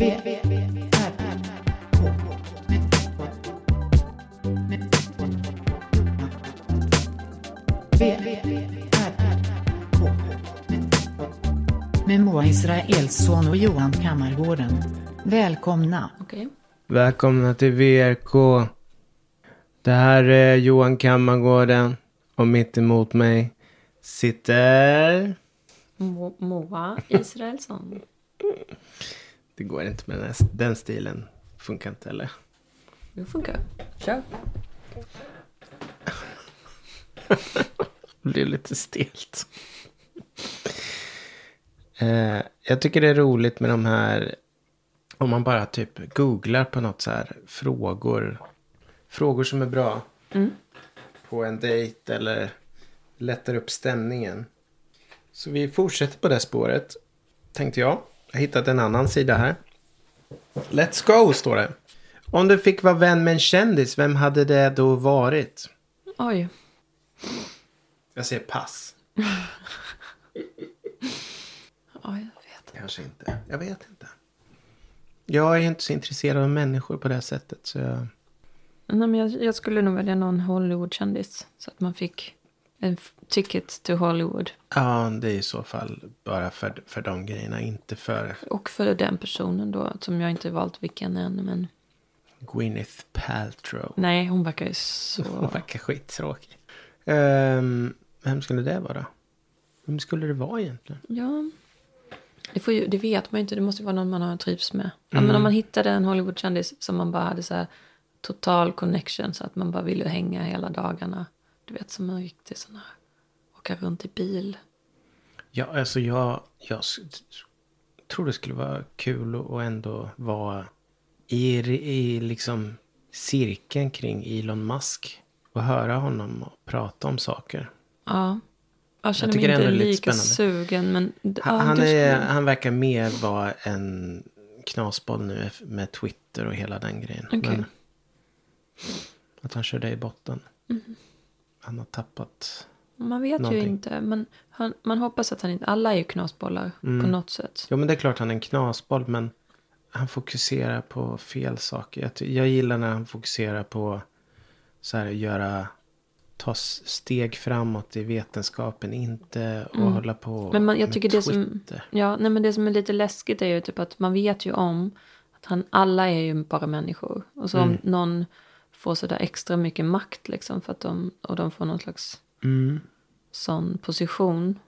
Med Moa Israelsson och Johan Kammargården. Välkomna. Okej. Välkomna till VRK. Det här är Johan Kammargården. Och mitt emot mig sitter... Mo- Moa Israelsson. Det går inte med den, här, den stilen. Funkar inte eller? Det funkar. Kör. Det blir lite stelt. Eh, jag tycker det är roligt med de här. Om man bara typ googlar på något så här frågor. Frågor som är bra. På en dejt eller lättar upp stämningen. Så vi fortsätter på det spåret. Tänkte jag. Jag har hittat en annan sida här. Let's go står det. Om du fick vara vän med en kändis, vem hade det då varit? Oj. Jag säger pass. Ja, jag vet. Kanske inte. Jag vet inte. Jag är inte så intresserad av människor på det sättet. Så jag... Nej, men jag, jag skulle nog välja någon Hollywood-kändis. Så att man fick en ticket till Hollywood. Ja, det är i så fall bara för, för de grejerna. Inte för Och för den personen då. Som jag inte valt vilken än. Men Gwyneth Paltrow. nej, hon verkar ju så... Hon verkar skittråkig. Um, vem skulle det vara? Vem skulle det vara egentligen? Ja. Det, ju, det vet man ju inte. Det måste ju vara någon man har trivs med. Ja, men om man hittade en Hollywood-kändis som man bara hade så här total connection. Så att man bara ville hänga hela dagarna. Du vet som en riktig sån här. Åka runt i bil. Ja, alltså jag, jag tror det skulle vara kul att ändå vara i, i liksom cirkeln kring Elon Musk. Och höra honom och prata om saker. Ja. Jag känner tycker mig inte lika sugen. Men Han, ja, han, är, skulle- han verkar mer vara en knasboll nu med Twitter och hela den grejen. Okej. Men att han kör det i botten. Mhm. Han har tappat. Man vet någonting. ju inte. Men han, man hoppas att han inte... Alla är ju knasbollar Mm. på något sätt. Jo men det är klart han är en knasboll men han fokuserar på fel saker. Jag, jag gillar när han fokuserar på så här göra ta steg framåt i vetenskapen. Inte och hålla på Mm. Men man, jag med tycker det som, ja, nej, men det som är lite läskigt är ju typ att man vet ju om att han, alla är ju bara människor. Och så Mm. om någon får sådär extra mycket makt liksom för att de, och de får någon slags Mm. sån position.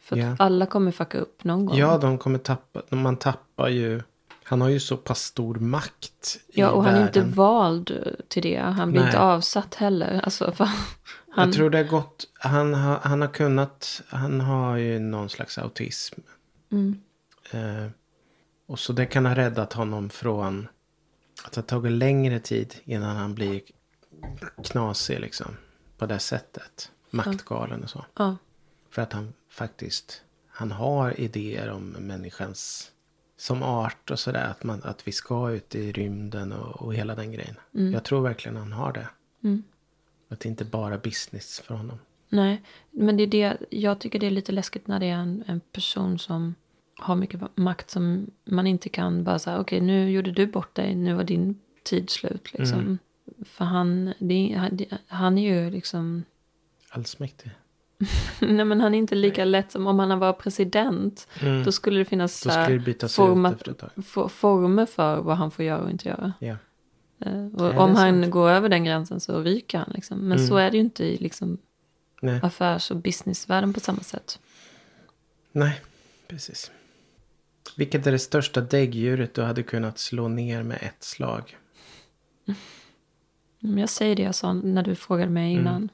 För att Ja. alla kommer fucka upp någon gång. Ja, de kommer tappa. Man tappar ju. Han har ju så pass stor makt Ja, och han är världen. inte vald till det. Han blir Nej. inte avsatt heller. Alltså, för han, Jag tror det har gått. Han har, han har kunnat. Han har ju någon slags autism. Mm. Eh, och så det kan ha räddat honom från. Att det har tagit längre tid innan han blir knasig liksom. På det sättet. Maktgalen och så. ja, För att han faktiskt. Han har idéer om människans. Som art och sådär. Att, man, att vi ska ut i rymden och, och hela den grejen. Jag tror verkligen han har det. Mm. Att det inte bara är business för honom. nej. Men det är det, jag tycker det är lite läskigt när det är en, en person som har mycket makt som man inte kan bara säga okej nu gjorde du bort dig, nu var din tid slut liksom. Mm. För han, det, han, han är ju liksom, Allsmäktig. nej men han är inte lika lätt som om han var president. Då skulle det finnas Mm. Skulle det format- for- former för vad han får göra och inte göra. Eh, och är om han sant. går över den gränsen så ryker han. Liksom. Men så är det ju inte i liksom, Nej. affärs och businessvärlden på samma sätt. Nej, precis. Vilket är det största däggdjuret du hade kunnat slå ner med ett slag? Men jag säger det jag sa när du frågade mig Mm. innan.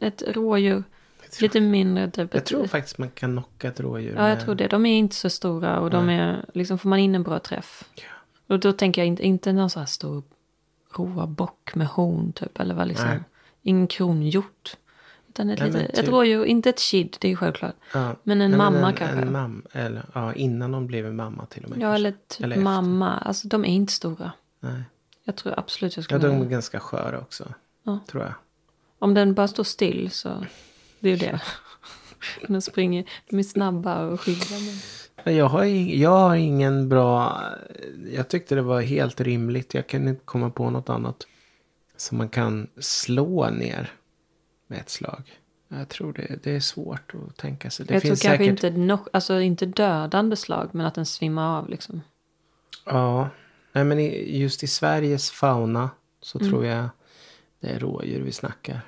Ett rådjur, lite mindre. Typ Jag tror faktiskt man kan knocka ett rådjur. Ja, jag tror det. De är inte så stora och de är, liksom får man in en bra träff. Ja. Och då tänker jag inte, inte någon så här stor råbock med horn typ. Eller vad liksom. Nej. Ingen kronhjort. Utan ett, Nej, lite, men ett typ- rådjur, inte ett kid, det är ju självklart. Ja. Men en Nej, mamma en, kanske. En mam, eller, ja, innan de blev en mamma till och med. Ja, kanske. eller typ Eller efter. mamma. Alltså de är inte stora. Nej. Jag tror absolut jag Ja, skulle... de är ganska sköra också. Ja. Tror jag. Om den bara står still så... Det är ju det. de springer, de är snabba och skygga. Men... Jag har, jag har ingen bra... Jag tyckte det var helt rimligt. Jag kan inte komma på något annat. Som man kan slå ner med ett slag. Jag tror det, det är svårt att tänka sig. Det jag tror finns kanske säkert... inte, no, alltså inte dödande slag, men att den svimmar av liksom. Ja. Nej, men i, just i Sveriges fauna så Mm. tror jag det är rådjur vi snackar.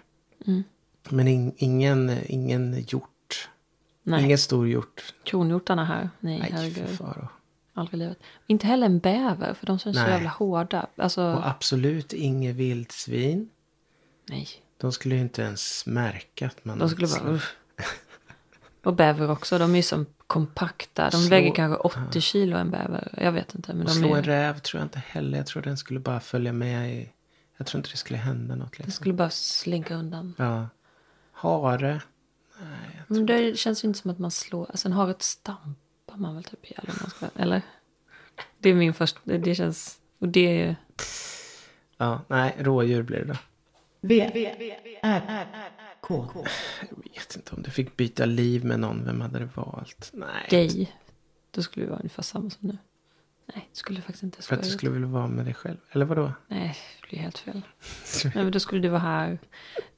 Mm. Men in, ingen, ingen hjort. Nej, Ingen stor hjort. kronhjortarna här. Nej, Nej, herregud. Aldrig i livet. Inte heller en bäver, för de känns så jävla hårda. Alltså, Och absolut inget vildsvin. nej. De skulle ju inte ens märka att man... De skulle bara... Uff. Och bäver också, de är ju som kompakta. De Slå- väger kanske 80 kilo en bäver. Jag vet inte. Men de slå är, en räv tror jag inte heller. Jag tror den skulle bara följa med i... Jag tror inte det skulle hända något. Liksom. skulle bara slinka undan. Ja. Hare. Men det känns ju inte som att man slår. Alltså en hare stampar man väl typ ihjäl man ska. Eller? Det är min första. Det, det känns. Och det är ju. Ja, nej, rådjur blir det då. V, R, K. Jag vet inte om du fick byta liv med någon. Vem hade det valt? Nej. Dig. Då skulle det vara ungefär samma som nu. Nej, det skulle faktiskt inte. För att du skulle vilja vara med dig själv. Eller vadå? Nej, det blir helt fel. Nej, men då skulle du vara här.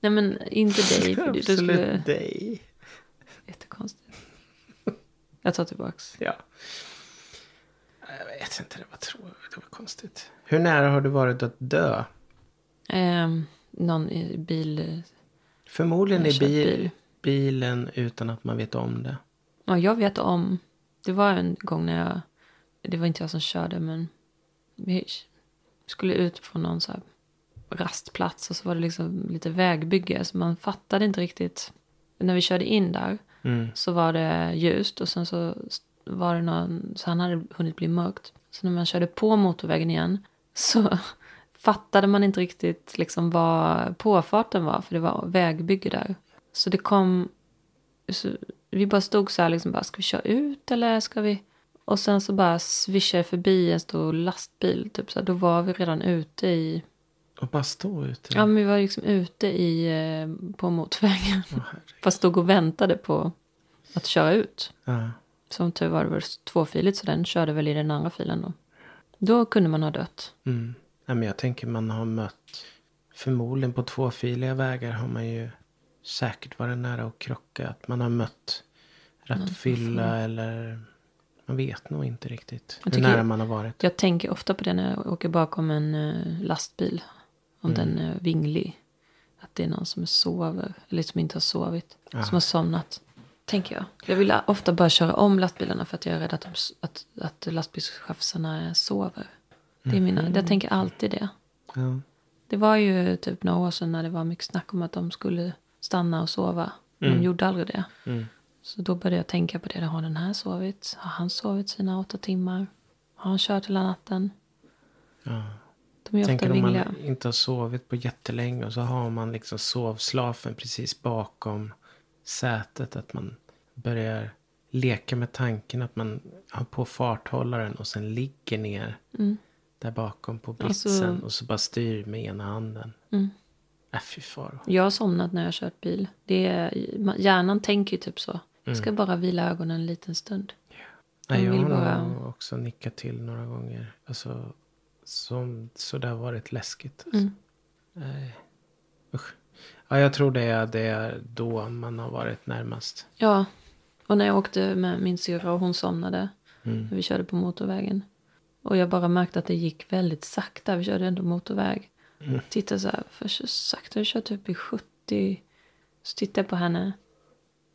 Nej, men inte dig. För då skulle... Absolut dig. Jättekonstigt. Jag tar tillbaks. Ja. Jag vet inte, det var tråkigt. Det var konstigt. Hur nära har du varit att dö? Ehm, någon bil. Förmodligen kört bil, bil. bilen utan att man vet om det. Ja, jag vet om. Det var en gång när jag. Det var inte jag som körde men. Vi skulle ut från någon så rastplats och så var det liksom lite vägbygge. Så man fattade inte riktigt. När vi körde in där Mm. så var det ljust och sen så var det någon. Så han hade hunnit bli mörkt. Så när man körde på motorvägen igen så fattade man inte riktigt liksom vad påfarten var. För det var vägbygge där. Så det kom så vi bara stod så här liksom bara, ska vi köra ut eller ska vi? Och sen så bara svischade förbi en stor lastbil. Typ så här, då var vi redan ute i, Och bara stå ute. ja men vi var liksom ute i, eh, på motorvägen. Herregud. Fast stod och väntade på att köra ut. ja. Som tur var det var tvåfiligt så den körde väl i den andra filen då. Då kunde man ha dött. Mm. Nej, men jag tänker man har mött. Förmodligen på tvåfiliga vägar har man ju säkert varit nära att krocka. Att man har mött rattfylla eller. Man vet nog inte riktigt Jag hur nära man har varit. Jag tänker ofta på det när jag åker bakom en eh, lastbil. Om den är vinglig. Att det är någon som sover. Eller som inte har sovit. Ja. Som har somnat. Tänker jag. Jag vill ofta bara köra om lastbilarna för att jag är rädd att, de, att, att lastbilschaufförerna sover. Det är mina, jag tänker alltid det. Ja. Det var ju typ några år sedan när det var mycket snack om att de skulle stanna och sova. Men de gjorde aldrig det. Mm. Så då började jag tänka på det. Har den här sovit? Har han sovit sina åtta timmar? Har han kört hela natten? Ja. De är ofta Tänker om vingliga. man inte har sovit på jättelänge och så har man liksom sovslafen precis bakom sätet. Att man börjar leka med tanken att man har på farthållaren och sen ligger ner Mm. Där bakom på Alltså- britsen och så bara styr med ena handen. Mm. Äh, fy faro. Jag har somnat när jag har kört bil. Det är, hjärnan tänker ju typ så. Jag ska bara vila ögonen en liten stund. Nej, jag vill har bara- nog också nickat till några gånger. Alltså, som, så det har varit läskigt. Alltså. Mm. Nej. Usch. Ja, jag tror det är, det är då man har varit närmast. Ja, och när jag åkte med min syrra och hon somnade. Mm. När vi körde på motorvägen. Och jag bara märkte att det gick väldigt sakta. Vi körde ändå motorväg. Mm. Tittade så här, för så sakta. Vi körde typ i 70. Så tittade jag på henne.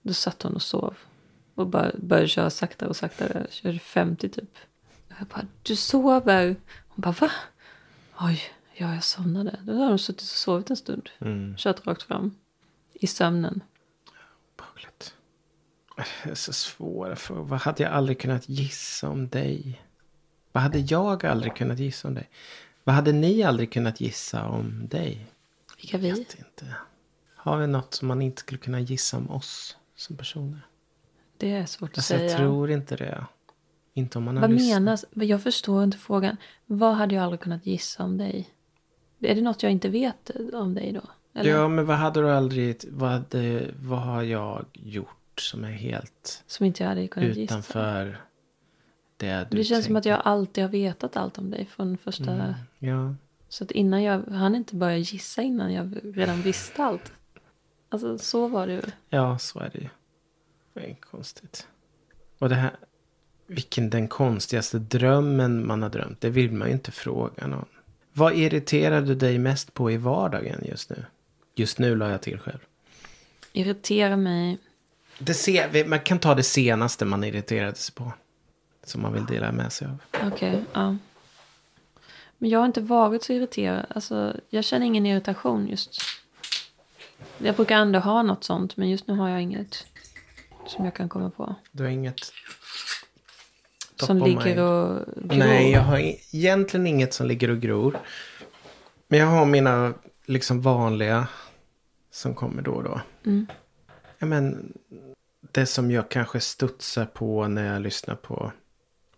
Då satt hon och sov. Och bara började köra saktare och saktare. Jag körde 50 typ. Jag bara, du sover. Hon bara, va? Oj, ja jag somnade. Då har hon suttit och sovit en stund. Mm. Kört rakt fram. I sömnen. Obehagligt. Det är så svåra frågor. Vad hade jag aldrig kunnat gissa om dig? Vad hade jag aldrig kunnat gissa om dig? Vad hade ni aldrig kunnat gissa om dig? Vilka Jag vi? vet inte. Har vi något som man inte skulle kunna gissa om oss som personer? Det är svårt att Alltså, säga. jag tror inte det. Inte om man Vad lyssnat. menas? Jag förstår inte frågan. Vad hade jag aldrig kunnat gissa om dig? Är det något jag inte vet om dig då? Eller? Ja, men vad hade du aldrig... Vad, hade, vad har jag gjort som är helt Som inte jag hade kunnat gissa? utanför det du Det känns som att tänker. jag alltid har vetat allt om dig från första... Mm, ja. Så att innan jag hann inte börja gissa innan jag redan visste allt. Alltså så var det ju. ja, så är det ju. Det är konstigt. Och det här, vilken den konstigaste drömmen man har drömt, det vill man ju inte fråga någon. Vad irriterar du dig mest på i vardagen just nu? Just nu la jag till själv. Irriterar mig. Det se, man kan ta det senaste man irriterade sig på. Som man vill dela med sig av. Okej, ja. Men jag har inte varit så irriterad. Alltså, jag känner ingen irritation just. Jag brukar ändå ha något sånt, men just nu har jag inget som jag kan komma på. Du har inget... som ligger och gror. Nej, jag har egentligen inget som ligger och gror. Men jag har mina liksom vanliga som kommer då och då. Mm. Ja, men det som jag kanske studsar på när jag lyssnar på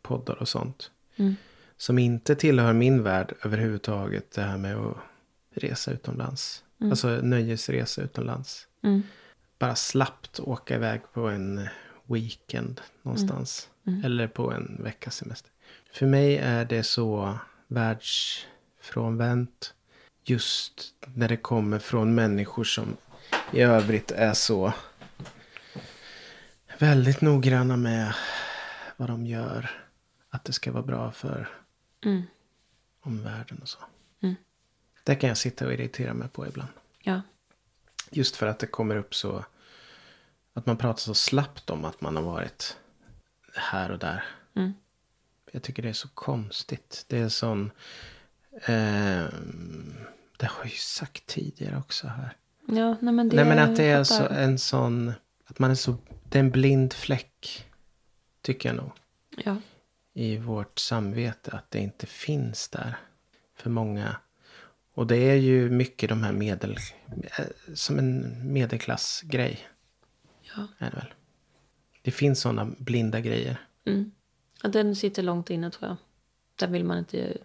poddar och sånt. Mm. Som inte tillhör min värld överhuvudtaget. Det här med att resa utomlands. Alltså nöjesresa utomlands. Mm. Bara slappt åka iväg på en weekend någonstans. Eller på en veckas semester. För mig är det så världsfrånvänt. Just när det kommer från människor som i övrigt är så väldigt noggranna med vad de gör. Att det ska vara bra för Mm. omvärlden och så. Mm. Det kan jag sitta och irritera mig på ibland. Ja. Just för att det kommer upp så. Att man pratar så slappt om att man har varit här och där. Mm. Jag tycker det är så konstigt. Det är sån. ehm, det har jag ju sagt tidigare också här. Ja, nej men det... Nej men att det är så, en sån. Att man är så. Det är en blind fläck. Tycker jag nog. Ja. I vårt samvete att det inte finns där för många. Och det är ju mycket de här medel... eh, Som en medelklassgrej. Ja. Är det väl. Det finns sådana blinda grejer. Mm. ja. Den sitter långt inne tror jag. Den vill man inte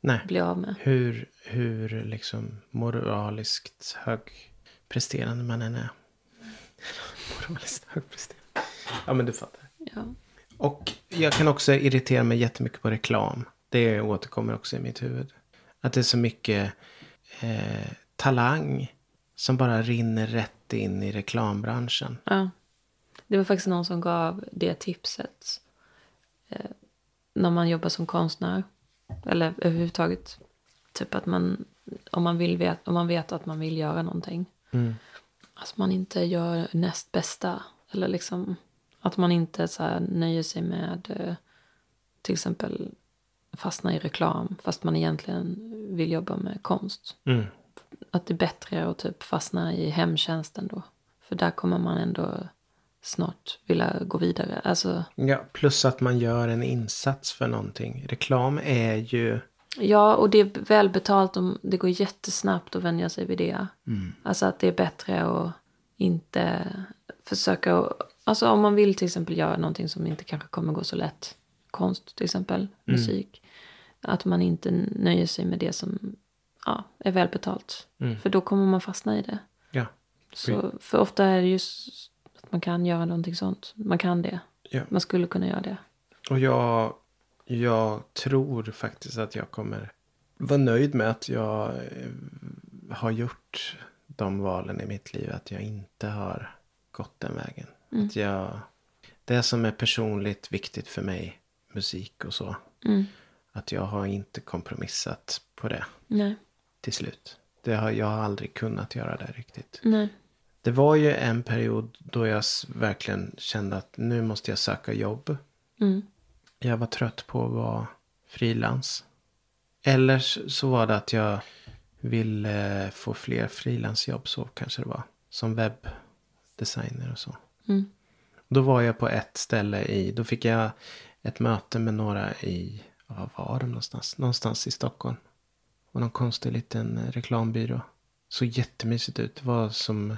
Nej. bli av med. Hur, hur liksom moraliskt högpresterande man än är. moraliskt högpresterande. Ja men du fattar. Ja. Och jag kan också irritera mig jättemycket på reklam. Det återkommer också i mitt huvud. Att det är så mycket eh, talang som bara rinner rätt in i reklambranschen. Ja. Det var faktiskt någon som gav det tipset. Eh, när man jobbar som konstnär. Eller överhuvudtaget. Typ att man, om man, vill vet, om man vet att man vill göra någonting. Mm. Att man inte gör näst bästa. Eller liksom att man inte så nöjer sig med eh, till exempel fastna i reklam. Fast man egentligen vill jobba med konst. Mm. Att det är bättre att typ fastna i hemtjänsten då. För där kommer man ändå snart vilja gå vidare. Alltså, Ja, plus att man gör en insats för någonting. Reklam är ju... ja, och det är välbetalt. Om, det går jättesnabbt att vänja sig vid det. Alltså att det är bättre att inte försöka... Alltså om man vill till exempel göra någonting som inte kanske kommer gå så lätt. Konst till exempel, musik. Att man inte nöjer sig med det som ja, är välbetalt. För då kommer man fastna i det. Ja. Så, för ofta är det just att man kan göra någonting sånt. Man kan det. ja. Man skulle kunna göra det. Och jag, jag tror faktiskt att jag kommer vara nöjd med att jag eh, har gjort de valen i mitt liv. Att jag inte har gått den vägen. Att jag, det som är personligt viktigt för mig, musik och så. Mm. Att jag har inte kompromissat på det Nej. till slut. Det har, jag har aldrig kunnat göra det riktigt. Nej. Det var ju en period då jag verkligen kände att nu måste jag söka jobb. Mm. Jag var trött på att vara frilans. Eller så var det att jag ville få fler frilansjobb. Så kanske det var. Som webbdesigner och så. Mm. Då var jag på ett ställe i. Då fick jag ett möte med några i. Var var de någonstans? Någonstans i Stockholm. Och någon konstig liten eh, reklambyrå. Så jättemysigt ut. Det var som.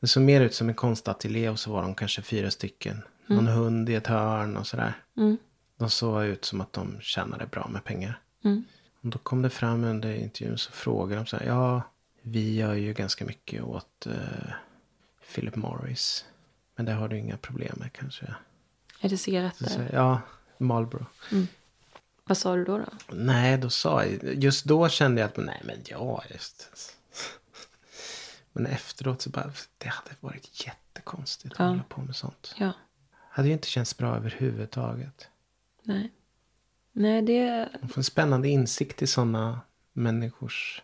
Det såg mer ut som en konstateljé. Och så var de kanske fyra stycken. Någon hund i ett hörn och sådär. Mm. De såg ut som att de tjänade bra med pengar. Mm. Och då kom det fram under intervjun så frågade de så här. Ja, vi gör ju ganska mycket åt eh, Philip Morris. Men det har du inga problem med kanske. Är det cigaretter? ja, Marlboro. Vad sa du då? då? Nej, då sa jag, just då kände jag att, nej men ja, just Men efteråt så bara, det hade varit jättekonstigt att Ja. hålla på med sånt. Ja, Hade ju inte känts bra överhuvudtaget. nej. Nej, det... Man får en spännande insikt i sådana människors...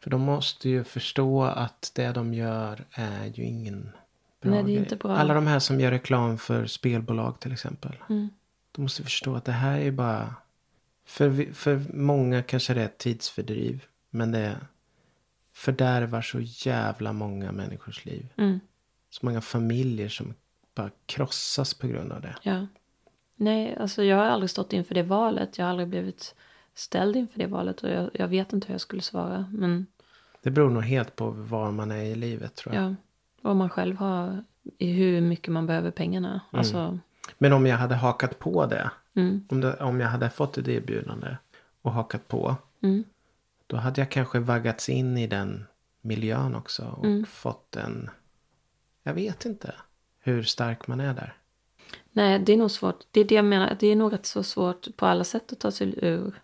För de måste ju förstå att det de gör är ju ingen bra Nej, det är inte bra. Alla de här som gör reklam för spelbolag till exempel. Mm. De måste förstå att det här är bara... För, för många kanske det är ett tidsfördriv. Men det fördärvar så jävla många människors liv. Mm. Så många familjer som bara krossas på grund av det. Ja. Nej, alltså jag har aldrig stått inför det valet. Jag har aldrig blivit ställd inför det valet. Och jag, jag vet inte hur jag skulle svara. Men Det beror nog helt på var man är i livet tror jag. ja, vad man själv har, i hur mycket man behöver pengarna. Alltså, Men om jag hade hakat på det. mm, Om, det, om jag hade fått ett erbjudande och hakat på. mm, Då hade jag kanske vaggats in i den miljön också. Och Mm. fått en... Jag vet inte hur stark man är där. nej, det är nog svårt. Det är det jag menar. Det är nog rätt så svårt på alla sätt att ta sig ur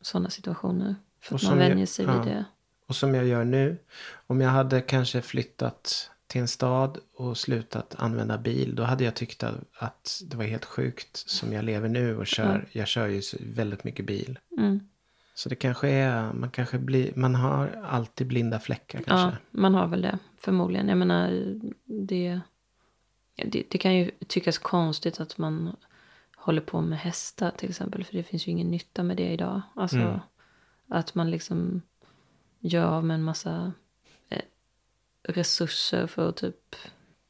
sådana situationer. För att man vänjer jag- sig ja. vid det. Och som jag gör nu. Om jag hade kanske flyttat till en stad och slutat använda bil. Då hade jag tyckt att- det var helt sjukt som jag lever nu. Och kör, Mm. jag kör ju väldigt mycket bil. Mm. Så det kanske är, man kanske blir, man har alltid blinda fläckar Ja, kanske. man har väl det förmodligen. Jag menar, det, det, det kan ju tyckas konstigt att man håller på med hästar till exempel. För det finns ju ingen nytta med det idag. Alltså Mm. att man liksom gör av med en massa resurser för att typ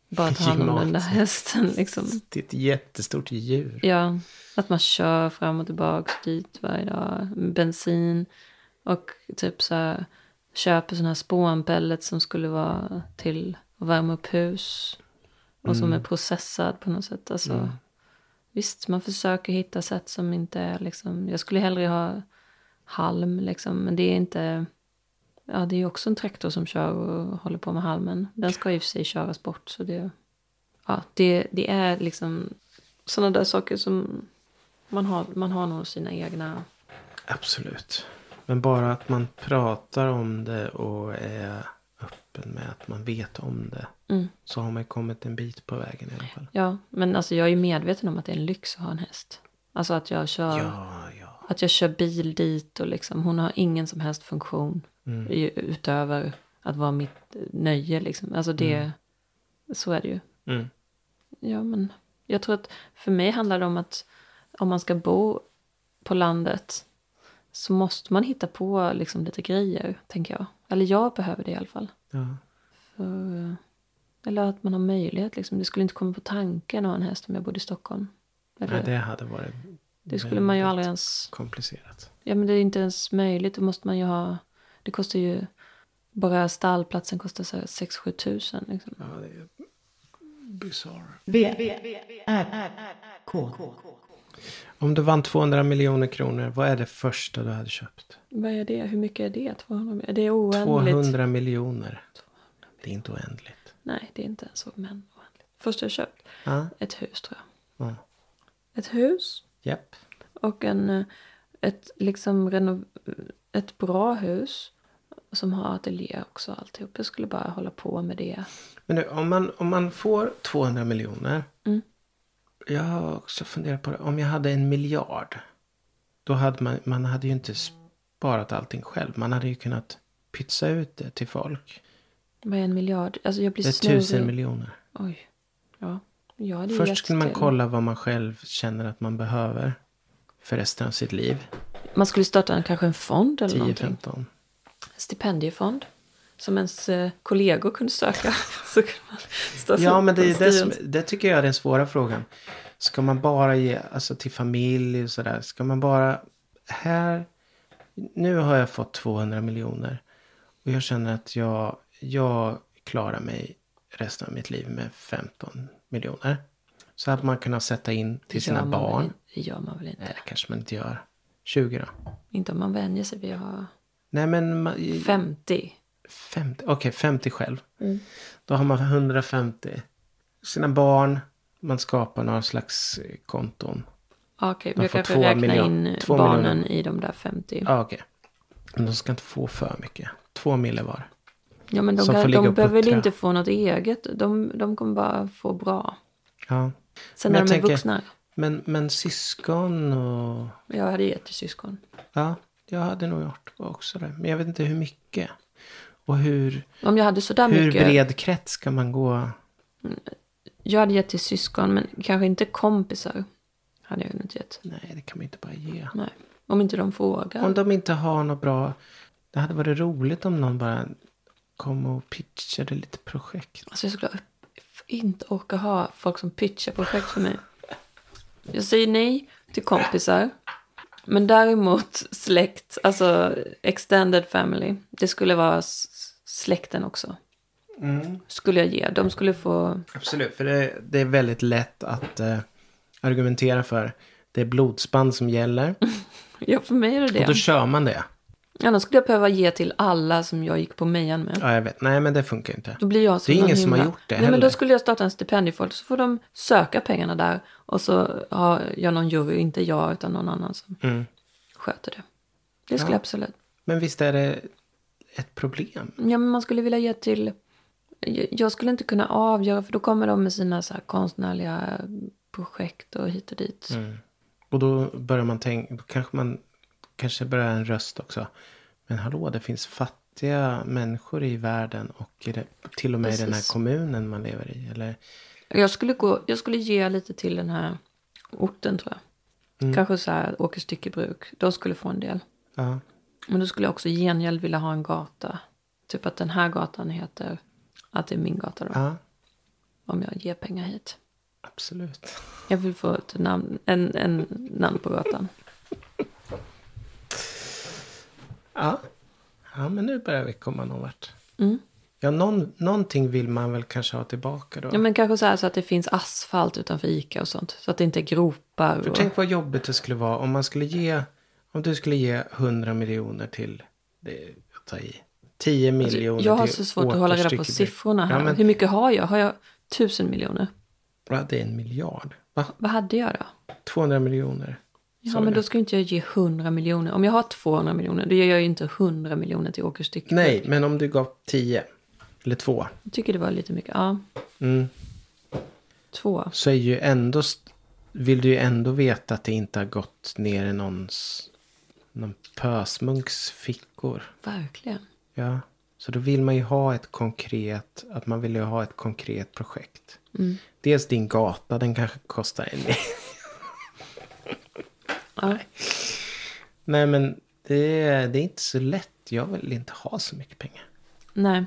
bara ta hand om den där hästen. Liksom. Det är ett jättestort djur. Ja, att man kör fram och tillbaka dit varje dag. Bensin och typ så här köper sådana här spånpellets som skulle vara till att värma upp hus. Och som är processad på något sätt. Alltså, Visst, man försöker hitta sätt som inte är liksom. Jag skulle hellre ha halm liksom. Men det är inte. Ja, det är ju också en traktor som kör och håller på med halmen. Den ska i och för sig köras bort. Så det, ja, det, det är liksom sådana där saker som man har, man har nog sina egna. Absolut. Men bara att man pratar om det och är öppen med att man vet om det. Mm. Så har man kommit en bit på vägen i alla fall. Ja, men alltså jag är ju medveten om att det är en lyx att ha en häst. Alltså att jag kör, Ja, ja. att jag kör bil dit och liksom hon har ingen som helst funktion. I- Utöver att vara mitt nöje liksom. Alltså det, så är det ju. Mm. Ja, men jag tror att för mig handlar det om att om man ska bo på landet så måste man hitta på liksom lite grejer, tänker jag. Eller jag behöver det i alla fall. ja. För, eller att man har möjlighet liksom. Det skulle inte komma på tanken att ha en häst om jag bodde i Stockholm. Eller, Nej, det, det hade varit skulle man ju aldrig ens... komplicerat. Ja, men det är inte ens möjligt. Då måste man ju ha... Det kostar ju... Bara stallplatsen kostar så här 6-7 tusen. Liksom. Ja, det är bizarre. V, V, R, K. Om du vann 200 miljoner kronor, vad är det första du hade köpt? Vad är det? Hur mycket är det? 200? Är det oändligt? 200 miljoner. Det är inte oändligt. Nej, det är inte ens så. Men oändligt. Först jag köpt Ja, ett hus tror jag. ja. Ett hus Japp. och en, eh, ett, liksom reno, ett bra hus. Som har ateljé också alltihop. Jag skulle bara hålla på med det. Men nu, om man, om man får 200 miljoner. Mm. Jag har också funderat på det. Om jag hade en miljard. Då hade man, man hade ju inte sparat allting själv. Man hade ju kunnat pytsa ut det till folk. Vad är en miljard? Alltså jag blir Det är snurrig. tusen miljoner. Oj. Ja. Ja, det är Först skulle man kolla vad man själv känner att man behöver. För resten av sitt liv. Man skulle starta en, kanske en fond eller någonting. 10-15. Stipendiefond. Som ens eh, kollegor kunde söka. Så kunde man starta Ja, men det, det, som, det tycker jag är den svåra frågan. Ska man bara ge, alltså till familj och sådär. Ska man bara, här, nu har jag fått 200 miljoner. Och jag känner att jag, jag klarar mig resten av mitt liv med 15 miljoner. Så hade man kunnat sätta in till sina väl barn. Det gör man väl inte. Nej, det kanske man inte gör. 20 då? Inte om man vänjer sig vid att ha Nej, men man, 50. 50, okej 50 själv. Då har man 150. Sina barn, man skapar några slags eh, konton. Okej, De jag får kanske två räknar miljon- in barnen miljoner. i de där 50. Ja, okej. Men de ska inte få för mycket. Två mille var. Ja, men de, kan, de behöver väl inte få något eget. De, de kommer bara få bra. Ja. Sen Men när de jag är tänker- vuxna. Men, men syskon och... Jag hade gett till syskon. Ja, jag hade nog gjort också det. Men jag vet inte hur mycket. Och hur, Om jag hade sådär hur mycket. bred krets ska man gå? Jag hade gett till syskon, men kanske inte kompisar. Hade jag inte gett. Nej, det kan man inte bara ge. Nej. Om inte de frågar. Om de inte har något bra... Det hade varit roligt om någon bara kom och pitchade lite projekt. Alltså jag skulle inte orka ha folk som pitchar projekt för mig. Jag säger nej till kompisar. Men däremot släkt, alltså extended family. Det skulle vara släkten också. Skulle jag ge. De skulle få... Absolut, för det, det är väldigt lätt att eh, argumentera för. Det är blodsband som gäller. Ja, för mig är det Och då det. kör man det. Annars skulle jag behöva ge till alla som jag gick på mejan med. Ja, jag vet. Nej, men det funkar inte. Då blir jag som Det är ingen som har himla- gjort det Nej, men heller. då skulle jag starta en stipendiefond. Så får de söka pengarna där. Och så har jag någon jury, inte jag utan någon annan som Mm. sköter det. Det skulle Ja. jag absolut. Men visst är det ett problem? Ja, men man skulle vilja ge till... Jag- skulle inte kunna avgöra för då kommer de med sina så konstnärliga projekt och hit och dit. Mm. Och då börjar man tänka, då kanske man kanske börjar en röst också. Men hallå, det finns fattiga människor i världen och det, till och med i den här Precis. kommunen man lever i. Eller, Jag, skulle gå, jag skulle ge lite till den här orten tror jag. Mm. Kanske så här Åke Styckebruk. De skulle få en del. ja. Men då skulle jag också i gengäld vilja ha en gata. Typ att den här gatan heter... Att det är min gata då. ja, Om jag ger pengar hit. absolut. Jag vill få ett namn, en, en namn på gatan. Ja. ja, men nu börjar vi komma någon vart. Mm. Ja, någon, någonting vill man väl kanske ha tillbaka då. Ja men kanske så här så att det finns asfalt utanför Ica och sånt. Så att det inte är gropar. För Och... tänk vad jobbigt det skulle vara om man skulle ge, om du skulle ge 100 miljoner till, det är att ta i, 10 miljoner Alltså, jag har så svårt att hålla reda på siffrorna här. Ja, men, Hur mycket har jag? Har jag tusen miljoner? ja, det är en miljard. Va? Vad hade jag då? 200 miljoner. Ja, men då ska inte jag ge 100 miljoner. Om jag har 200 miljoner, då ger jag ju inte 100 miljoner till Åke Styckebruk. Nej, men om du gav 10 eller 2. Jag tycker det var lite mycket. Ja, Mm, två. så är ju ändå, vill du ju ändå veta att det inte har gått ner i någons, någon pösmunks fickor. Verkligen. Ja, så då vill man ju ha ett konkret, att man vill ju ha ett konkret projekt. Mm. Dels din gata, den kanske kostar en Ja. Nej men det är, det är inte så lätt. Jag vill inte ha så mycket pengar. Nej.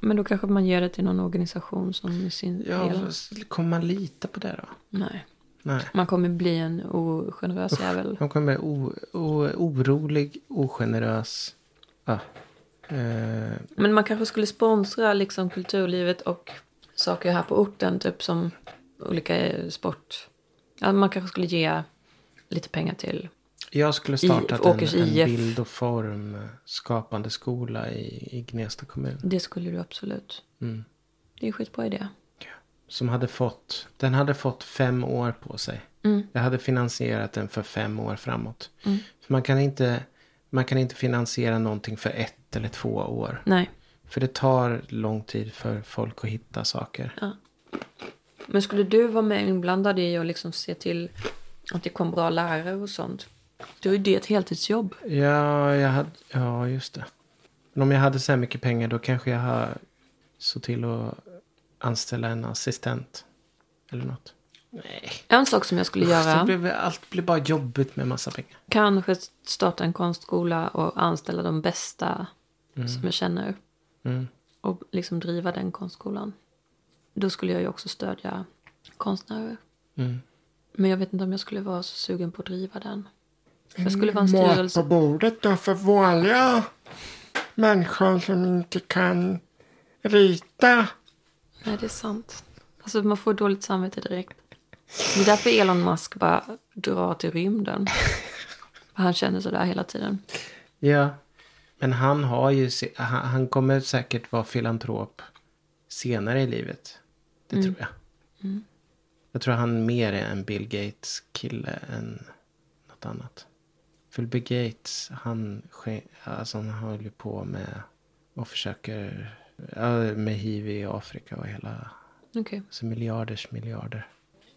Men då kanske man ger det till någon organisation som i sin Ja, del. vad- kommer man lita på det då? Nej. Nej. Man kommer bli en ogenerös jävel. Man kommer bli o, o, orolig, ogenerös. Ja. Eh, Men man kanske skulle sponsra liksom kulturlivet och saker här på orten. Typ som olika sport. Ja, man kanske skulle ge lite pengar till. jag skulle startat en, Åkers en IF. bild och form skapande skola i, i Gnesta kommun. Det skulle du absolut. Mm. Det är en skitbra idé. Som hade fått, den hade fått fem år på sig. Mm. Jag hade finansierat den för fem år framåt. Mm. För man kan, inte, man kan inte finansiera någonting för ett eller två år. Nej. För det tar lång tid för folk att hitta saker. Ja. Men skulle du vara med inblandad i att liksom se till att det kom bra lärare och sånt? Då är ju det ett heltidsjobb. Ja, jag hade, ja, just det. Men om jag hade så här mycket pengar då kanske jag har så till att anställa en assistent. Eller något. Nej. En sak som jag skulle Det göra. blir, allt blir bara jobbigt med massa pengar. Kanske starta en konstskola och anställa de bästa som jag känner. Mm. Och liksom driva den konstskolan. Då skulle jag ju också stödja konstnärer. Mm. Men jag vet inte om jag skulle vara så sugen på att driva den. Jag skulle vara en styrelse. Mat på bordet då för vanliga människor som inte kan rita. Nej, det är sant. Alltså man får dåligt samvete direkt. Det är därför Elon Musk bara drar till rymden. Han känner sådär hela tiden. Ja. Men han har ju, han, han kommer säkert vara filantrop senare i livet. Det tror jag. Jag tror han mer är en Bill Gates kille än något annat. För Bill Gates, han, alltså han håller på med och försöker med hiv i Afrika och hela, Okej. alltså miljarders miljarder.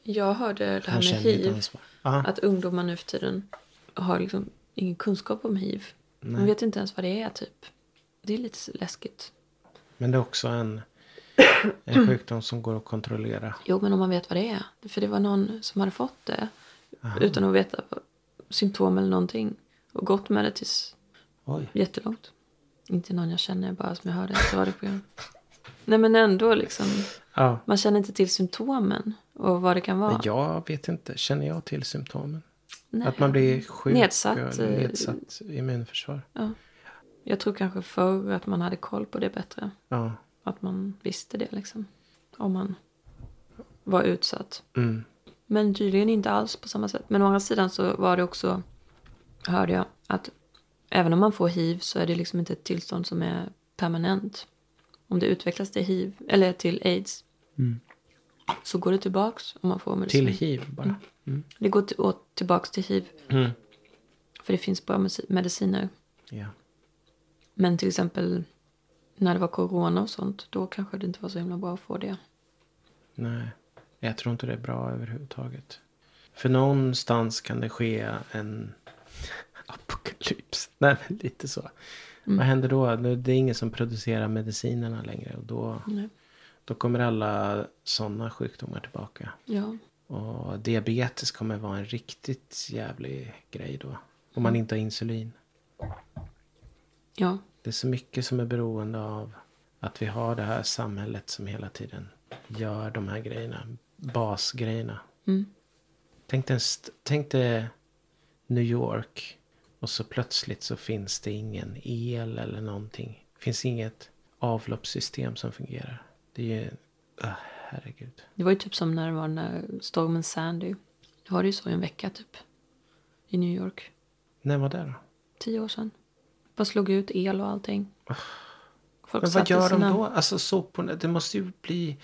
Jag hörde det här med hiv. Att ungdomar nu för tiden har liksom ingen kunskap om hiv. De vet inte ens vad det är typ. Det är lite läskigt. men det är också en, en sjukdom som går att kontrollera. Jo, men om man vet vad det är. För det var någon som hade fått det. Utan att veta symptom eller någonting. Och gått med det tills Oj. jättelångt. Inte någon jag känner, bara som jag hörde i radioprogram. Nej men ändå liksom. Ja. Man känner inte till symptomen. Och vad det kan vara. Jag vet inte, känner jag till symptomen? Nej. Att man blir sjuk Nedsatt, eh, nedsatt immunförsvar. Ja. Jag tror kanske förr att man hade koll på det bättre. Ja. Att man visste det liksom. Om man var utsatt. Mm. Men tydligen inte alls på samma sätt. Men å andra sidan så var det också, hörde jag, att även om man får hiv så är det liksom inte ett tillstånd som är permanent. Om det utvecklas till hiv, eller till aids, så går det tillbaks om man får medicin. Till hiv bara. Mm. Det går till, tillbaks till hiv. Mm. För det finns bara medicin- mediciner. Ja. Men till exempel när det var corona och sånt, då kanske det inte var så himla bra att få det. Nej, jag tror inte det är bra överhuvudtaget. För någonstans kan det ske en apokalyps. Nej, men lite så. Mm. Vad händer då? Det är ingen som producerar medicinerna längre. Och då, Nej. då kommer alla sådana sjukdomar tillbaka. Ja, Och diabetes kommer vara en riktigt jävlig grej då. Om man inte har insulin. ja, Det är så mycket som är beroende av att vi har det här samhället som hela tiden gör de här grejerna. Basgrejerna. Mm. Tänk dig, tänk dig New York. Och så plötsligt så finns det ingen el eller någonting. Det finns inget avloppssystem som fungerar. Det är ju... Uh, herregud. Det var ju typ som när det var den där stormen Sandy. Då var det ju så i en vecka typ. I New York. När var det då? Tio år sedan. Bara slog ut el och allting. Folk Men vad gör de sina- då? Alltså soporna. Det måste ju bli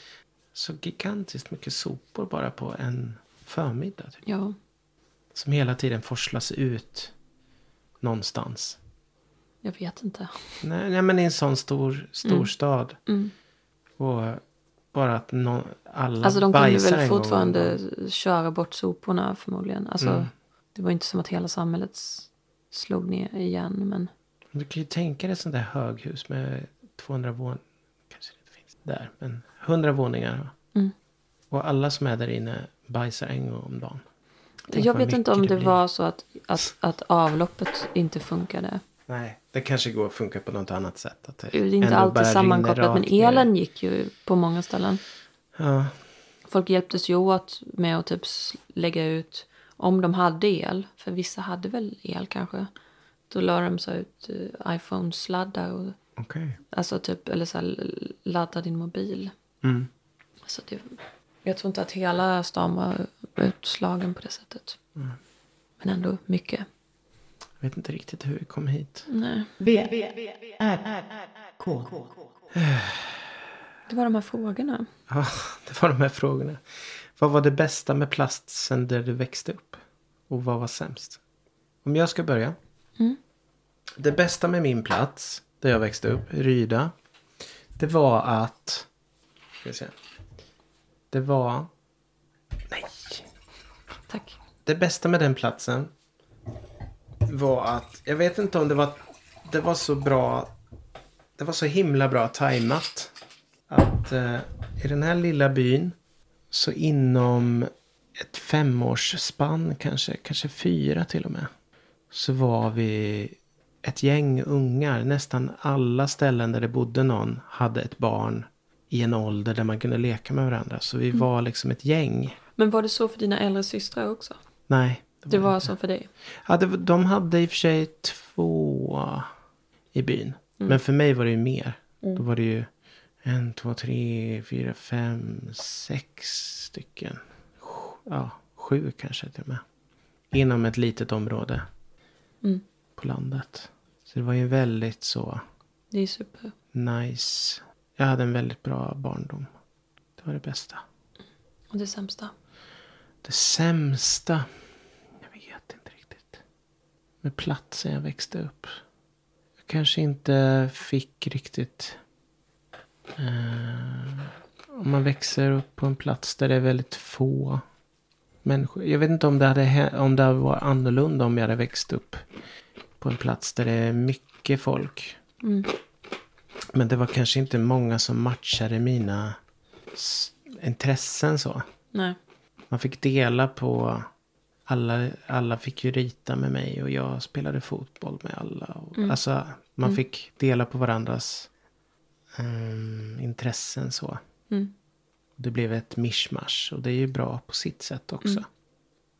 så gigantiskt mycket sopor bara på en förmiddag. Typ. Ja, Som hela tiden forslas ut någonstans. jag vet inte. Nej, nej men i en sån stor, stor Mm. stad. Mm. Och bara att någon, alla Alltså de kunde väl gång fortfarande köra bort soporna förmodligen. Alltså, Mm. Det var inte som att hela samhället slog ner igen. Men Du kan ju tänka dig ett sånt där höghus med 200 våningar. Kanske det inte finns där. Men 100 våningar. Mm. Och alla som är där inne bajsar en gång om dagen. Tänk jag vet inte om det blir. var så att, att, att avloppet inte funkade. Nej, det kanske går att funka på något annat sätt. Att det Det är inte alltid sammankopplat. Men rakt ner. elen gick ju på många ställen. Ja, Folk hjälptes ju åt med att typ lägga ut. Om de hade el. För vissa hade väl el kanske. Då la de så ut uh, iPhone-sladdar. Och, okej. alltså typ, eller så här, ladda din mobil. Mm. Så det, jag tror inte att hela stan var utslagen på det sättet. Mm. Men ändå mycket. Jag vet inte riktigt hur vi kom hit. Nej. V, R, K. Det var de här frågorna. Ja, det var de här frågorna. Vad var det bästa med platsen där du växte upp? Och vad var sämst? Om jag ska börja. Mm. Det bästa med min plats där jag växte upp, Ryda. Det var att... Ska se. Det var... Nej. Tack. Det bästa med den platsen var att... Jag vet inte om det var... Det var så bra... Det var så himla bra tajmat. Att eh, i den här lilla byn så inom ett femårsspann kanske, kanske fyra till och med. Så var vi ett gäng ungar. Nästan alla ställen där det bodde någon hade ett barn i en ålder där man kunde leka med varandra. Så vi var liksom ett gäng. Men var det så för dina äldre systrar också? Nej. Det var så för dig? Ja, det, de hade i och för sig två i byn. Men för mig var det ju mer. Då var det ju en, två, tre, fyra, fem, sex stycken. Ja, sju kanske till och med. Inom ett litet område Mm. på landet. Så det var ju väldigt så Det är super. nice. Jag hade en väldigt bra barndom. Det var det bästa. Och det sämsta? Det sämsta? Jag vet inte riktigt. Med platsen jag växte upp. Jag kanske inte fick riktigt... Eh, om man växer upp på en plats där det är väldigt få människor. Jag vet inte om det hade om det varit annorlunda om jag hade växt upp på en plats där det är mycket folk. Mm. Men det var kanske inte många som matchade mina intressen så. Nej. Man fick dela på... Alla, alla fick ju rita med mig och jag spelade fotboll med alla. Och, Alltså, man fick dela på varandras ehm, intressen så. Mm. Det blev ett mischmasch och det är ju bra på sitt sätt också.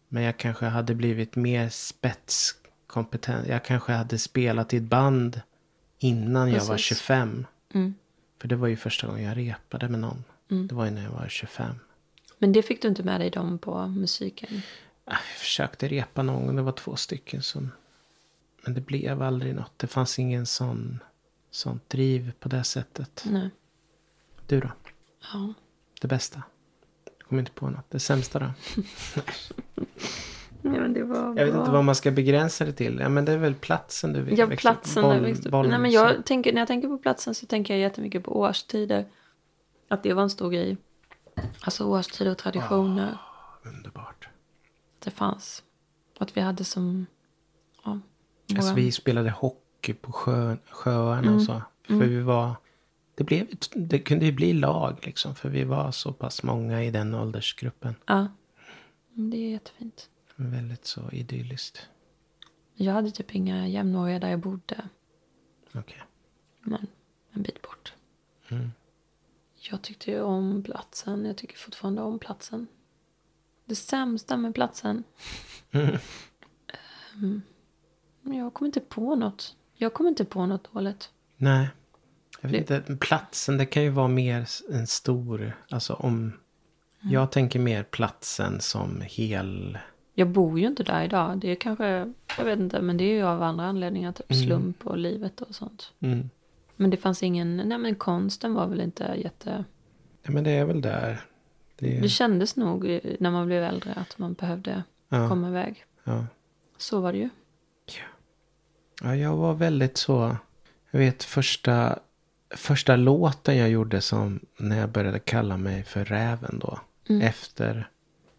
Men jag kanske hade blivit mer spetskompetent. Jag kanske hade spelat i ett band innan jag var Precis. 25. Mm. För det var ju första gången jag repade med någon. Det var ju när jag var 25. Men det fick du inte med dig dem på musiken? Jag försökte repa någon gång. Det var två stycken som... Men det blev aldrig något. Det fanns ingen sån, sånt driv på det sättet. Nej. Du då? Ja. Det bästa? Jag kommer inte på något. Det sämsta då? Nej, men det var Jag vet inte vad man ska begränsa det till. Ja men det är väl platsen du Ja, växte upp. platsen Boll- växte upp. boll- Nej, men jag tänker, när jag tänker på platsen så tänker jag jättemycket på årstider. Att det var en stor grej. Alltså årstider och traditioner. Underbart. Att det fanns. Och att vi hade som... Ja, Alltså våran- vi spelade hockey på sjö, sjöarna Mm. och så. För vi var... Det, blev, det kunde ju bli lag liksom. För vi var så pass många i den åldersgruppen. Ja. Men Det är jättefint. Väldigt så idylliskt. Jag hade typ inga jämnåriga där jag bodde. Okej. Men en bit bort. Mm. Jag tyckte ju om platsen. Jag tycker fortfarande om platsen. Det sämsta med platsen. Mm. Jag kommer inte på något. Jag kommer inte på något dåligt. Nej. Jag vet inte, platsen det kan ju vara mer en stor, alltså om... Jag tänker mer platsen som hel... Jag bor ju inte där idag. Det är kanske, jag vet inte, men det är ju av andra anledningar. Typ slump och livet och sånt. Mm. Men det fanns ingen, nej men konsten var väl inte jätte... Ja, men det är väl där. Det är, Det kändes nog eh, när man blev äldre att man behövde Ja. komma iväg. ja. Så var det ju. ja, jag var väldigt så... Jag vet första, första låten jag gjorde som när jag började kalla mig för Räven då. Efter...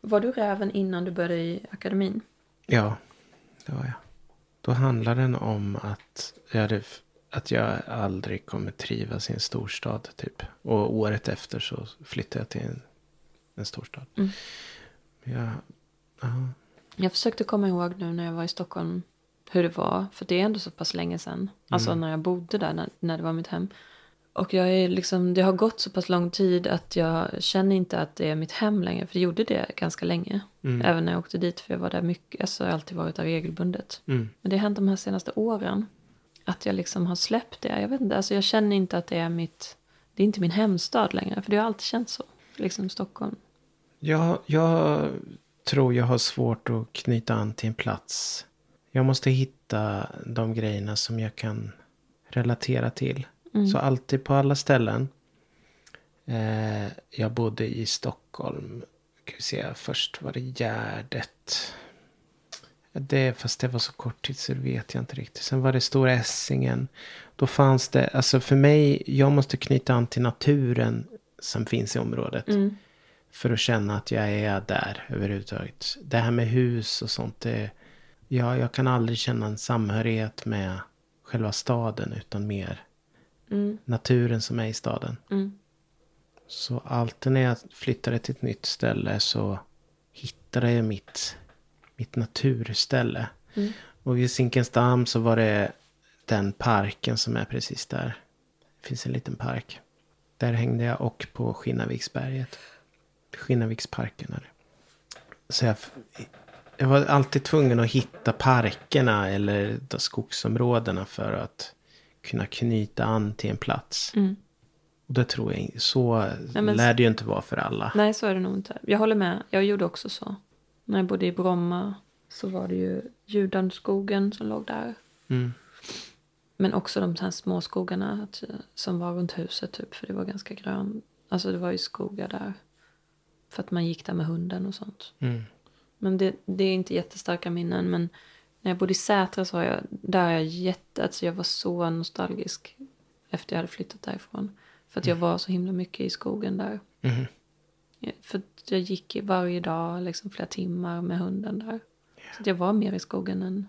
Var du räven innan du började i akademin? Ja, det var jag. Då handlade den om att jag, hade, att jag aldrig kommer trivas i en storstad typ. Och året efter så flyttade jag till en, en storstad. Mm. Ja, ja, Jag försökte komma ihåg nu när jag var i Stockholm hur det var. För det är ändå så pass länge sedan. Alltså när jag bodde där, när, när det var mitt hem. Och jag är liksom, det har gått så pass lång tid att jag känner inte att det är mitt hem längre. För det gjorde det ganska länge. Även när jag åkte dit, för jag var där mycket. Alltså jag har alltid varit där regelbundet. Mm. Men det har hänt de här senaste åren. Att jag liksom har släppt det. Jag vet inte, alltså jag känner inte att det är mitt... Det är inte min hemstad längre. För det har alltid känts så. Liksom Stockholm. Jag, jag tror jag har svårt att knyta an till en plats. Jag måste hitta de grejerna som jag kan relatera till. Så alltid på alla ställen. Eh, jag bodde i Stockholm. Ska vi se, först var det Gärdet. Det, fast det var så kort tid så det vet jag inte riktigt. Sen var det Stora Essingen. Då fanns det, alltså för mig, jag måste knyta an till naturen som finns i området. För att känna att jag är där överhuvudtaget. Det här med hus och sånt. Det, ja, jag kan aldrig känna en samhörighet med själva staden. Utan mer naturen som är i staden. Mm. Så alltid när jag flyttade till ett nytt ställe så hittade jag mitt, mitt naturställe. Och vid Zinkensdamm så var det den parken som är precis där. Det finns en liten park. Där hängde jag och på Skinnarviksberget. Skinnarviksparken är det. Så jag, jag var alltid tvungen att hitta parkerna eller de skogsområdena för att kunna knyta an till en plats. Mm. Och det tror jag så Nej, men- lär det ju inte vara för alla. Nej, så är det nog inte. Jag håller med. Jag gjorde också så. När jag bodde i Bromma så var det ju Judanskogen som låg där. Mm. Men också de här små skogarna som var runt huset typ. För det var ganska grön. Alltså det var ju skogar där. För att man gick där med hunden och sånt. Mm. Men det, det är inte jättestarka minnen. Men när jag bodde i Sätra så var jag, där är jag jätte, alltså jag var så nostalgisk. Efter jag hade flyttat därifrån. För att jag var så himla mycket i skogen där. Ja, För att jag gick varje dag, liksom flera timmar med hunden där. Så att jag var mer i skogen än...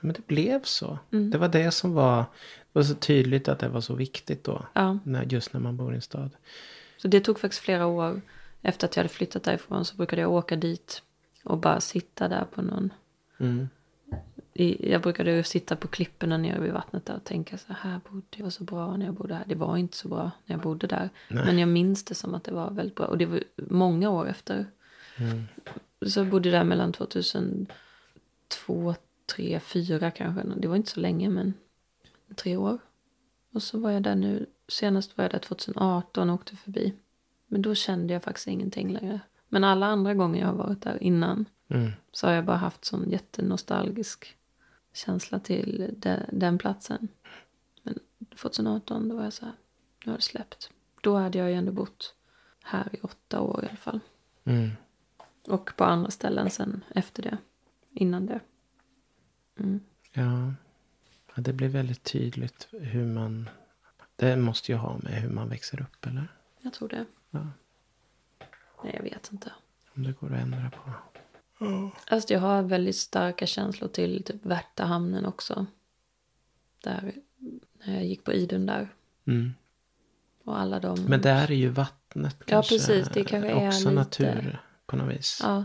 Men det blev så. Mm. Det var det som var, det var så tydligt att det var så viktigt då. Ja, När, just när man bor i en stad. så det tog faktiskt flera år. Efter att jag hade flyttat därifrån så brukade jag åka dit och bara sitta där på någon... Mm. Jag brukade sitta på klipporna nere vid vattnet där och tänka så här bodde jag var så bra när jag bodde här. Det var inte så bra när jag bodde där. Nej. Men jag minns det som att det var väldigt bra. Och det var många år efter. Mm. Så jag bodde där mellan 2002, 3, 4 kanske. Det var inte så länge men tre år. Och så var jag där nu, senast var jag där 2018 och åkte förbi. Men då kände jag faktiskt ingenting längre. Men alla andra gånger jag har varit där innan Mm. så har jag bara haft sån jättenostalgisk känsla till de, den platsen. Men 2018 då var jag så här, nu har det släppt. Då hade jag ju ändå bott här i åtta år i alla fall. Mm. Och på andra ställen sen efter det. Innan det. Mm. Ja. ja. Det blir väldigt tydligt hur man... Det måste ju ha med hur man växer upp, eller? Jag tror det. Ja. Nej, jag vet inte. Om det går att ändra på. Alltså jag har väldigt starka känslor till typ Värtahamnen också. Där, när jag gick på Idun där. Mm. Och alla de... Men där är ju vattnet Ja, kanske precis. Det kanske är också lite- natur på något vis. Ja,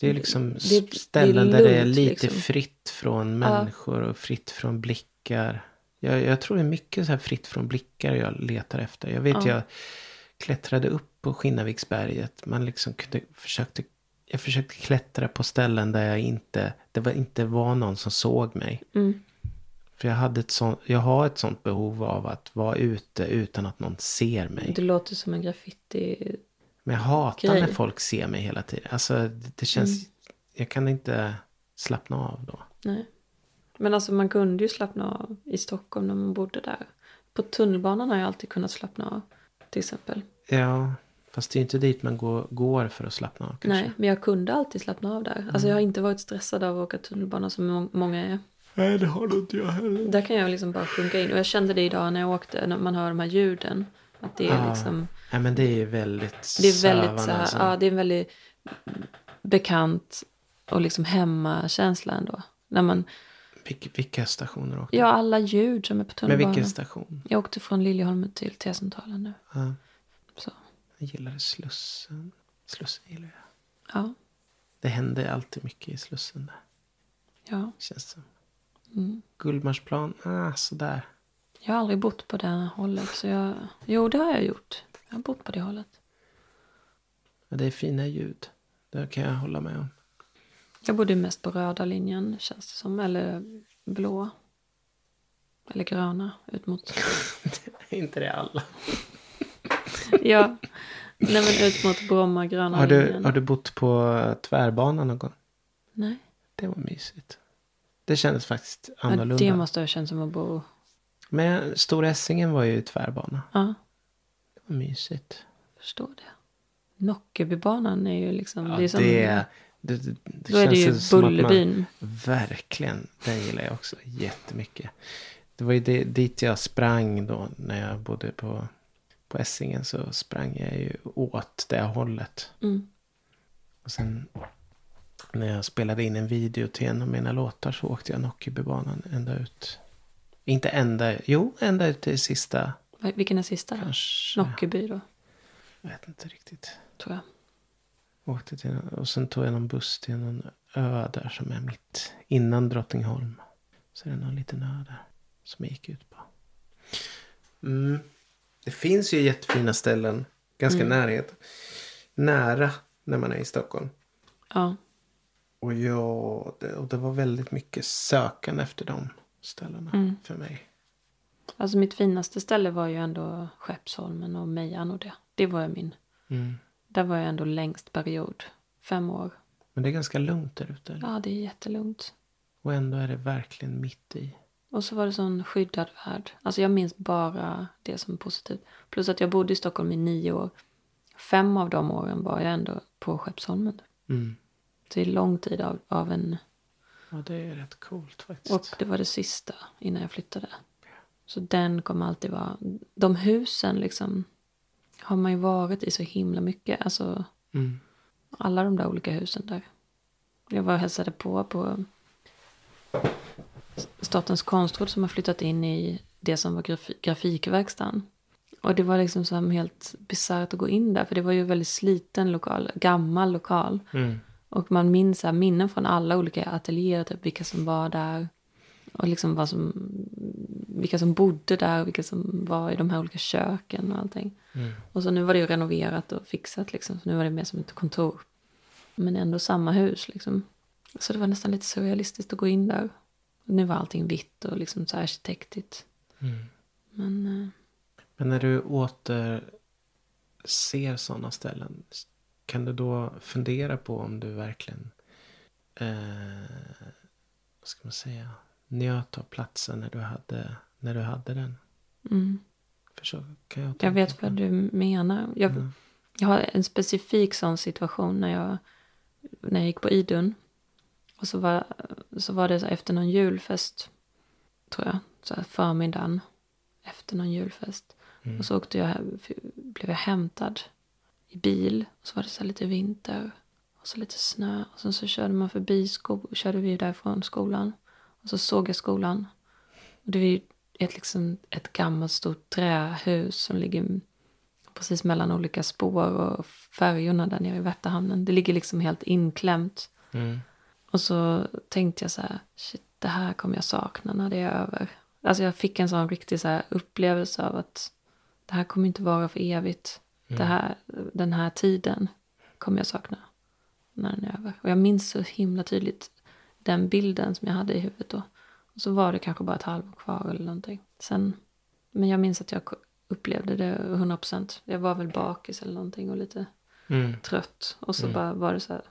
Det är liksom Det- det är ställen där det är lugnt, lite liksom. fritt från människor och fritt från blickar. Jag, jag tror det är mycket så här fritt från blickar jag letar efter. Jag vet Ja. jag klättrade upp på Skinnarviksberget. Man liksom kunde, försökte, jag försökte klättra på ställen där jag inte, det var, inte var någon som såg mig. mm. För jag, hade ett sånt, jag har ett sånt behov av att vara ute utan att någon ser mig. det låter som en graffiti. Men jag hatar Grej. när folk ser mig hela tiden. Alltså det, det känns, Mm. jag kan inte slappna av då. Nej. Men alltså man kunde ju slappna av i Stockholm när man bodde där. På tunnelbanan har jag alltid kunnat slappna av. Till exempel. Ja, fast det är inte dit man går, går för att slappna av kanske. Nej, men jag kunde alltid slappna av där. Alltså jag har inte varit stressad av att åka tunnelbana som må- många är. Nej, det har inte jag heller. Där kan jag liksom bara sjunka in. Och jag kände det idag när jag åkte, när man hör de här ljuden. Att det är Ja. liksom, Nej, men det är väldigt det är väldigt så här, alltså. ja det är en väldigt bekant och liksom hemmakänsla ändå. När man, Vilka, vilka stationer åkte ja alla ljud som är på Men tunnelbanan. vilken station? Jag åkte från Liljeholmen till T-centralen nu. Ja, Så, jag gillade Slussen. Slussen gillar jag. ja, Det händer alltid mycket i Slussen där. ja. Känns som. Mm. Gullmarsplan, ah, sådär. Jag har aldrig bott på det hållet. Så jag, jo, det har jag gjort. Jag har bott på det hållet. Men det är fina ljud. Det kan jag hålla med om. Jag bodde mest på röda linjen, känns det som. Eller blå. Eller gröna, ut mot... Inte det alla? ja, nej men ut mot Bromma, gröna Har du, linjen. har du bott på tvärbanan någon gång? Nej, Det var mysigt. Det kändes faktiskt ja, annorlunda. det måste ha känts som att bo... Men Stora Essingen var ju tvärbana. Ja, Det var mysigt. förstår det. Nockebybanan är ju liksom... Ja, det är som, det, det, det, det då är det ju Bullerbyn. Verkligen. Den gillar jag också jättemycket. Det var ju det, dit jag sprang då när jag bodde på, på Essingen. Så sprang jag ju åt det hållet. Mm. Och sen när jag spelade in en video till en av mina låtar så åkte jag Nockebybanan ända ut. Inte ända, jo ända ut till sista Vilken är sista då? Nockeby då, Jag vet inte riktigt. tror jag. Åkte till, och sen tog jag någon buss till någon ö där som är mitt innan Drottningholm. Så är det någon liten ö där som jag gick ut på. Mm. Det finns ju jättefina ställen, ganska Mm. närhet. Nära när man är i Stockholm. Ja, Och, ja, det, och det var väldigt mycket sökande efter de ställena Mm. för mig. alltså mitt finaste ställe var ju ändå Skeppsholmen och Mejan och det. Det var min... Mm. Där var jag ändå längst period. Fem år. Men det är ganska lugnt där ute. Ja, det är jättelugnt. Och ändå är det verkligen mitt i. Och så var det sån skyddad värld. Alltså jag minns bara det som är positivt. Plus att jag bodde i Stockholm i nio år. Fem av de åren var jag ändå på Skeppsholmen. Mm. Det är lång tid av, av en... Ja, det är rätt coolt faktiskt. Och det var det sista innan jag flyttade. Så den kommer alltid vara... De husen liksom har man ju varit i så himla mycket. Alltså Mm. alla de där olika husen där. Jag var och hälsade på på Statens konstråd som har flyttat in i det som var graf- grafikverkstan. Och det var liksom så helt bisarrt att gå in där. För det var ju väldigt sliten lokal, gammal lokal. Mm. Och man minns så här minnen från alla olika ateljéer, typ vilka som var där. Och liksom vad som, vilka som bodde där och vilka som var i de här olika köken och allting. Mm. Och så nu var det ju renoverat och fixat liksom. Så nu var det mer som ett kontor. Men ändå samma hus liksom. Så det var nästan lite surrealistiskt att gå in där. Nu var allting vitt och liksom så arkitektigt. Mm. Men eh, Men när du åter ser sådana ställen. Kan du då fundera på om du verkligen. Eh, vad ska man säga. Njöt av platsen när du hade, när du hade den. mm. För så kan jag jag vet på. vad du menar. Jag, Mm. Jag har en specifik sån situation när jag, när jag gick på Idun. Och så var, så var det så efter någon julfest, tror jag, så här förmiddagen efter någon julfest. Mm. Och så åkte jag, blev jag hämtad i bil. Och så var det så lite vinter och så lite snö. Och sen så körde man förbi, sko, körde vi därifrån skolan. Och så såg jag skolan. Och det är ett, liksom, ett gammalt stort trähus som ligger precis mellan olika spår och färjorna där nere i Värtahamnen. Det ligger liksom helt inklämt. Mm. Och så tänkte jag så här, shit, det här kommer jag sakna när det är över. Alltså jag fick en sån riktig så upplevelse av att det här kommer inte vara för evigt. Det här, den här tiden kommer jag sakna när den är över. Och jag minns så himla tydligt den bilden som jag hade i huvudet då. Och så var det kanske bara ett halvår kvar eller någonting. Sen, men jag minns att jag upplevde det 100 procent. Jag var väl bakis eller någonting och lite Mm. trött. Och så bara var det så här.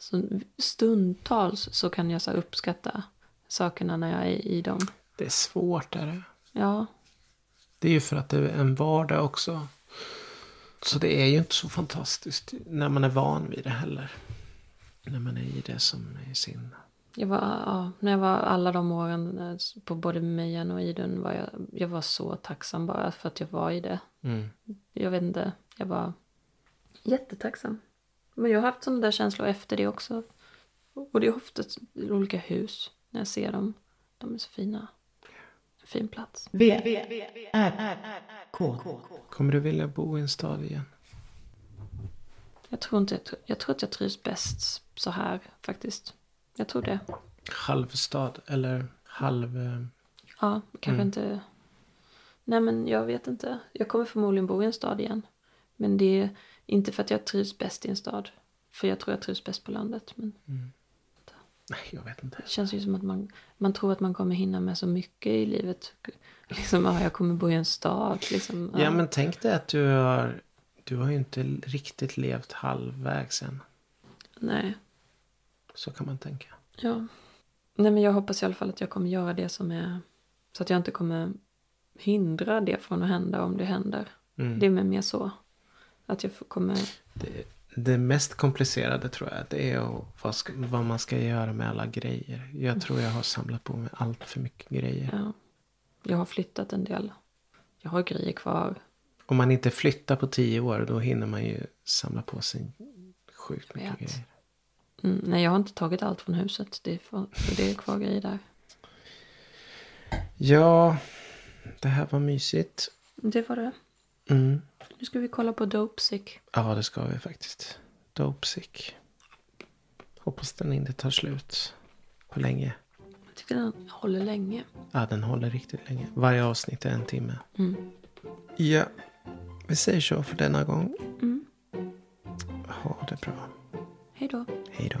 Så stundtals så kan jag så uppskatta sakerna när jag är i dem. Det är svårt är det. Ja, Det är ju för att det är en vardag också. Så det är ju inte så fantastiskt när man är van vid det heller. När man är i det som är sin. jag var, ja, när jag var alla de åren eh, på både Mejan och Idun var jag, jag var så tacksam bara för att jag var i det. Mm. Jag vet inte, jag var jättetacksam. Men jag har haft sådana där känslor efter det också. Och det är ofta olika hus när jag ser dem. De är så fina. En fin plats. V, R, K. Kommer du vilja bo i en stad igen? Jag tror, inte, jag, tror, jag tror att jag trivs bäst så här faktiskt. Jag tror det. Halvstad eller halv... eh, Ja, kanske inte. Nej men jag vet inte. Jag kommer förmodligen bo i en stad igen. Men det är inte för att jag trivs bäst i en stad. För jag tror jag trivs bäst på landet. Men Nej, jag vet inte. det känns ju som att man, man tror att man kommer hinna med så mycket i livet. Liksom, ja, jag kommer bo i en stad. Liksom, Ja, men tänk dig att du har... Du har ju inte riktigt levt halvvägs än. Nej, Så kan man tänka. ja. Nej men jag hoppas i alla fall att jag kommer göra det som är. Så att jag inte kommer hindra det från att hända om det händer. Mm. Det är mer så. Att jag kommer... Det, det mest komplicerade tror jag det är vad, ska, vad man ska göra med alla grejer. Jag tror jag har samlat på mig allt för mycket grejer. Ja. Jag har flyttat en del. Jag har grejer kvar. Om man inte flyttar på tio år då hinner man ju samla på sig sjukt mycket grejer. Mm, nej, jag har inte tagit allt från huset. Det är, för, så det är kvar grejer där. Ja, det här var mysigt. Det var det. Mm. Nu ska vi kolla på Dopesick. Ja, det ska vi faktiskt. Dopesick. Hoppas den inte tar slut på länge. Jag tycker den håller länge. Ja, den håller riktigt länge. Varje avsnitt är en timme. Mm. Ja, vi säger så för denna gång. Mm. Ha det bra. Hej då. Hej då.